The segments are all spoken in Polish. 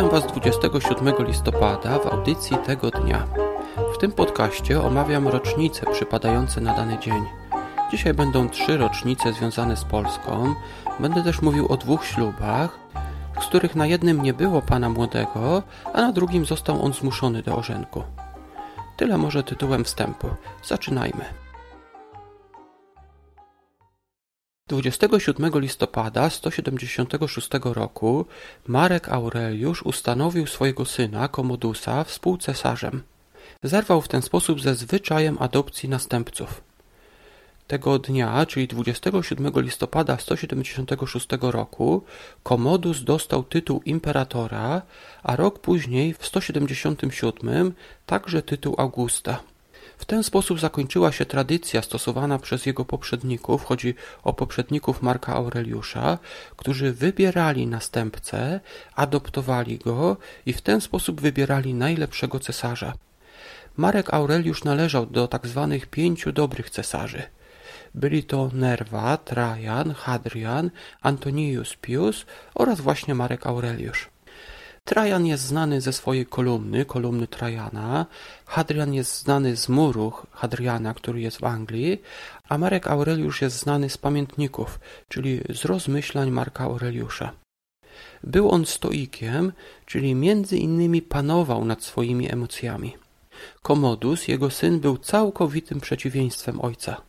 Witam Was 27 listopada w audycji tego dnia. W tym podcaście omawiam rocznice przypadające na dany dzień. Dzisiaj będą trzy rocznice związane z Polską. Będę też mówił o dwóch ślubach, z których na jednym nie było pana młodego, a na drugim został on zmuszony do ożenku. Tyle może tytułem wstępu. Zaczynajmy. 27 listopada 176 roku Marek Aureliusz ustanowił swojego syna Komodusa współcesarzem. Zerwał w ten sposób ze zwyczajem adopcji następców. Tego dnia, czyli 27 listopada 176 roku, Komodus dostał tytuł imperatora, a rok później, w 177, także tytuł Augusta. W ten sposób zakończyła się tradycja stosowana przez jego poprzedników, chodzi o poprzedników Marka Aureliusza, którzy wybierali następcę, adoptowali go i w ten sposób wybierali najlepszego cesarza. Marek Aureliusz należał do tak zwanych pięciu dobrych cesarzy. Byli to Nerwa, Trajan, Hadrian, Antonius Pius oraz właśnie Marek Aureliusz. Trajan jest znany ze swojej kolumny, kolumny Trajana. Hadrian jest znany z muru Hadriana, który jest w Anglii, a Marek Aureliusz jest znany z pamiętników, czyli z rozmyślań Marka Aureliusza. Był on stoikiem, czyli między innymi panował nad swoimi emocjami. Komodus, jego syn, był całkowitym przeciwieństwem ojca.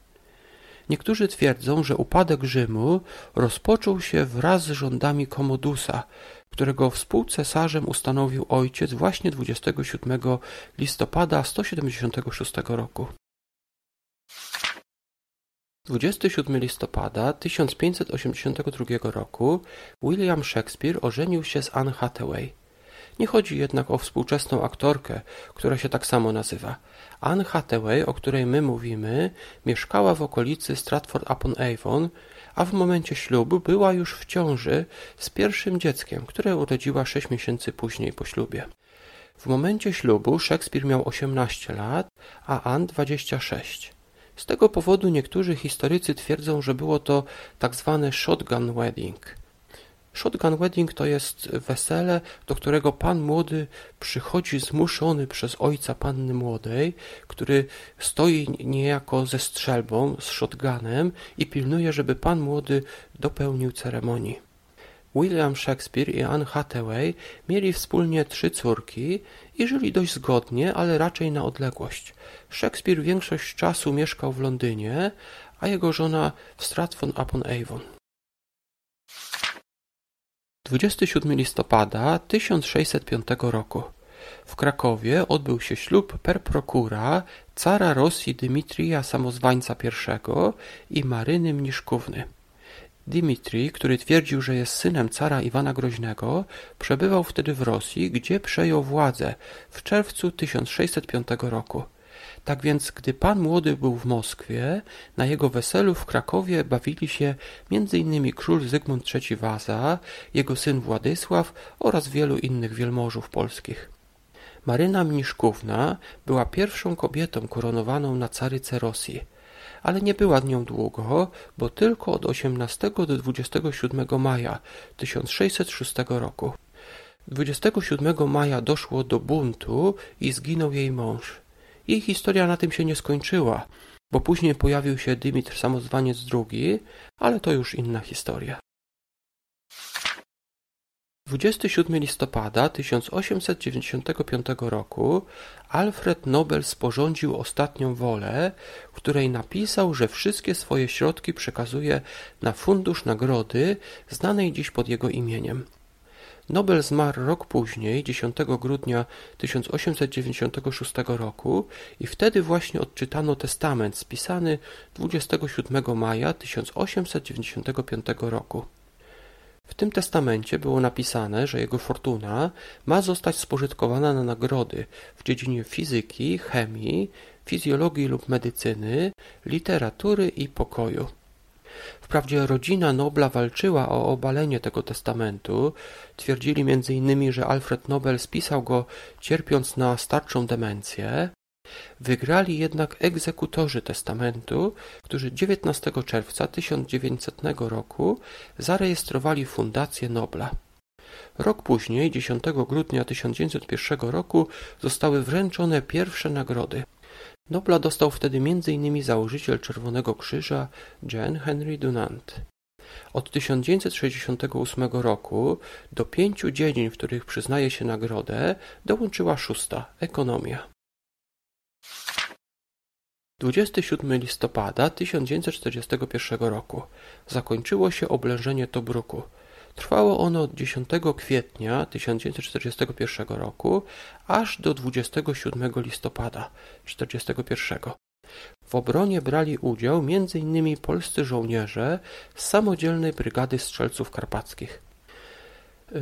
Niektórzy twierdzą, że upadek Rzymu rozpoczął się wraz z rządami Komodusa, którego współcesarzem ustanowił ojciec właśnie 27 listopada 176 roku. 27 listopada 1582 roku William Shakespeare ożenił się z Anne Hathaway. Nie chodzi jednak o współczesną aktorkę, która się tak samo nazywa. Anne Hathaway, o której my mówimy, mieszkała w okolicy Stratford-upon-Avon, a w momencie ślubu była już w ciąży z pierwszym dzieckiem, które urodziła sześć miesięcy później po ślubie. W momencie ślubu Szekspir miał 18 lat, a Anne 26. Z tego powodu niektórzy historycy twierdzą, że było to tak zwane shotgun wedding – Shotgun wedding to jest wesele, do którego pan młody przychodzi zmuszony przez ojca panny młodej, który stoi niejako ze strzelbą, z shotgunem i pilnuje, żeby pan młody dopełnił ceremonii. William Shakespeare i Anne Hathaway mieli wspólnie trzy córki i żyli dość zgodnie, ale raczej na odległość. Shakespeare większość czasu mieszkał w Londynie, a jego żona w Stratford-upon-Avon. 27 listopada 1605 roku. W Krakowie odbył się ślub per procura cara Rosji Dymitrija Samozwańca I i Maryny Mniszkówny. Dymitrij, który twierdził, że jest synem cara Iwana Groźnego, przebywał wtedy w Rosji, gdzie przejął władzę w czerwcu 1605 roku. Tak więc, gdy pan młody był w Moskwie, na jego weselu w Krakowie bawili się m.in. król Zygmunt III Waza, jego syn Władysław oraz wielu innych wielmożów polskich. Maryna Mniszkówna była pierwszą kobietą koronowaną na caryce Rosji, ale nie była nią długo, bo tylko od 18 do 27 maja 1606 roku. 27 maja doszło do buntu i zginął jej mąż. Jej historia na tym się nie skończyła, bo później pojawił się Dymitr Samozwaniec II, ale to już inna historia. 27 listopada 1895 roku Alfred Nobel sporządził ostatnią wolę, w której napisał, że wszystkie swoje środki przekazuje na fundusz nagrody znanej dziś pod jego imieniem. Nobel zmarł rok później, 10 grudnia 1896 roku i wtedy właśnie odczytano testament spisany 27 maja 1895 roku. W tym testamencie było napisane, że jego fortuna ma zostać spożytkowana na nagrody w dziedzinie fizyki, chemii, fizjologii lub medycyny, literatury i pokoju. Wprawdzie rodzina Nobla walczyła o obalenie tego testamentu. Twierdzili innymi, że Alfred Nobel spisał go cierpiąc na starczą demencję. Wygrali jednak egzekutorzy testamentu, którzy 19 czerwca 1900 roku zarejestrowali Fundację Nobla. Rok później, 10 grudnia 1901 roku, zostały wręczone pierwsze nagrody. Nobla dostał wtedy m.in. założyciel Czerwonego Krzyża Jean Henry Dunant. Od 1968 roku do pięciu dziedzin, w których przyznaje się nagrodę, dołączyła szósta ekonomia. 27 listopada 1941 roku zakończyło się oblężenie Tobruku. Trwało ono od 10 kwietnia 1941 roku aż do 27 listopada 1941. W obronie brali udział m.in. polscy żołnierze z samodzielnej brygady strzelców karpackich.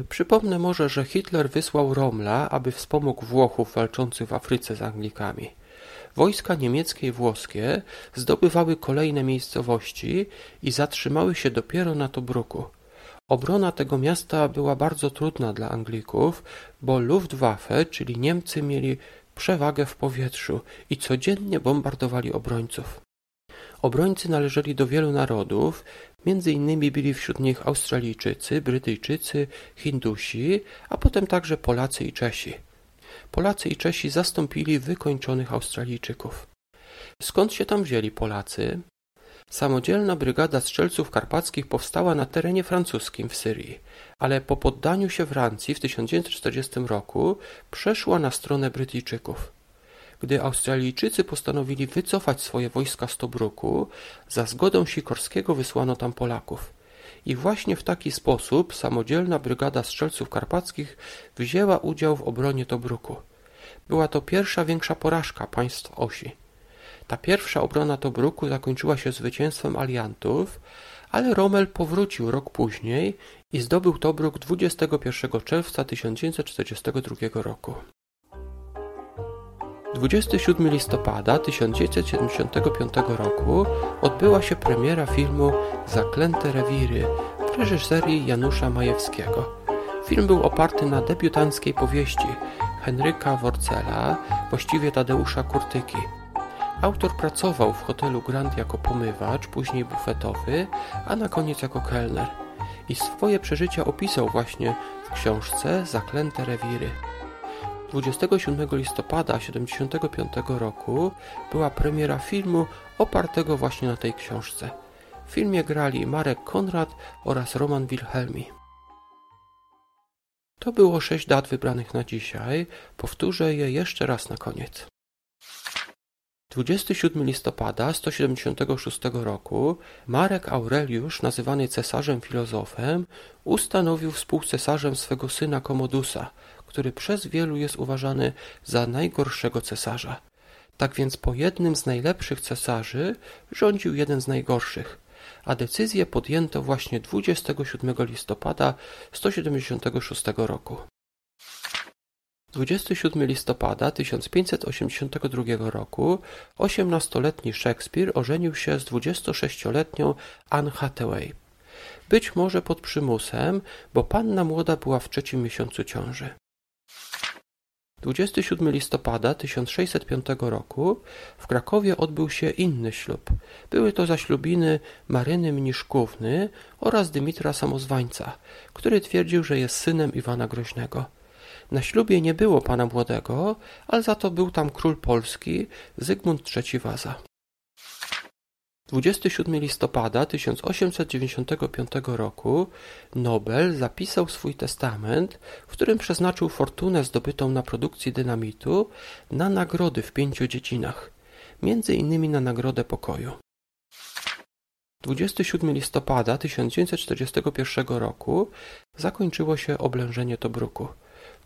Przypomnę może, że Hitler wysłał Romla, aby wspomógł Włochów walczących w Afryce z Anglikami. Wojska niemieckie i włoskie zdobywały kolejne miejscowości i zatrzymały się dopiero na Tobruku. Obrona tego miasta była bardzo trudna dla Anglików, bo Luftwaffe, czyli Niemcy, mieli przewagę w powietrzu i codziennie bombardowali obrońców. Obrońcy należeli do wielu narodów, między innymi byli wśród nich Australijczycy, Brytyjczycy, Hindusi, a potem także Polacy i Czesi. Polacy i Czesi zastąpili wykończonych Australijczyków. Skąd się tam wzięli Polacy? Samodzielna brygada strzelców karpackich powstała na terenie francuskim w Syrii, ale po poddaniu się Francji w 1940 roku przeszła na stronę Brytyjczyków. Gdy Australijczycy postanowili wycofać swoje wojska z Tobruku, za zgodą Sikorskiego wysłano tam Polaków. I właśnie w taki sposób samodzielna brygada strzelców karpackich wzięła udział w obronie Tobruku. Była to pierwsza większa porażka państw osi. Ta pierwsza obrona Tobruku zakończyła się zwycięstwem aliantów, ale Rommel powrócił rok później i zdobył Tobruk 21 czerwca 1942 roku. 27 listopada 1975 roku odbyła się premiera filmu Zaklęte rewiry w reżyserii Janusza Majewskiego. Film był oparty na debiutanckiej powieści Henryka Worcela, właściwie Tadeusza Kurtyki. Autor pracował w hotelu Grand jako pomywacz, później bufetowy, a na koniec jako kelner. I swoje przeżycia opisał właśnie w książce Zaklęte rewiry. 27 listopada 1975 roku była premiera filmu opartego właśnie na tej książce. W filmie grali Marek Konrad oraz Roman Wilhelmi. To było sześć dat wybranych na dzisiaj. Powtórzę je jeszcze raz na koniec. 27 listopada 176 roku Marek Aureliusz, nazywany cesarzem filozofem, ustanowił współcesarzem swego syna Komodusa, który przez wielu jest uważany za najgorszego cesarza. Tak więc po jednym z najlepszych cesarzy rządził jeden z najgorszych, a decyzję podjęto właśnie 27 listopada 176 roku. 27 listopada 1582 roku osiemnastoletni Szekspir ożenił się z 26-letnią Anne Hathaway. Być może pod przymusem, bo panna młoda była w trzecim miesiącu ciąży. 27 listopada 1605 roku w Krakowie odbył się inny ślub. Były to zaślubiny Maryny Mniszkówny oraz Dymitra Samozwańca, który twierdził, że jest synem Iwana Groźnego. Na ślubie nie było pana młodego, ale za to był tam król Polski Zygmunt III Waza. 27 listopada 1895 roku Nobel zapisał swój testament, w którym przeznaczył fortunę zdobytą na produkcji dynamitu na nagrody w pięciu dziedzinach, między innymi na Nagrodę Pokoju. 27 listopada 1941 roku zakończyło się oblężenie Tobruku.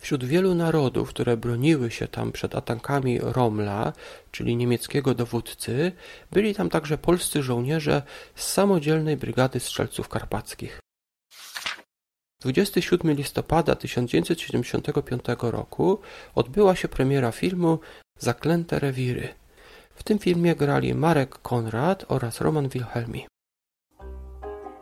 Wśród wielu narodów, które broniły się tam przed atakami Romla, czyli niemieckiego dowódcy, byli tam także polscy żołnierze z samodzielnej brygady strzelców karpackich. 27 listopada 1975 roku odbyła się premiera filmu Zaklęte rewiry. W tym filmie grali Marek Konrad oraz Roman Wilhelmi.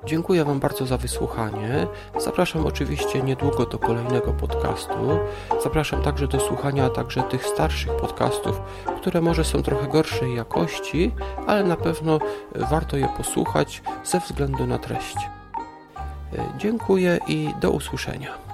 Dziękuję Wam bardzo za wysłuchanie. Zapraszam oczywiście niedługo do kolejnego podcastu. Zapraszam także do słuchania także tych starszych podcastów, które może są trochę gorszej jakości, ale na pewno warto je posłuchać ze względu na treść. Dziękuję i do usłyszenia.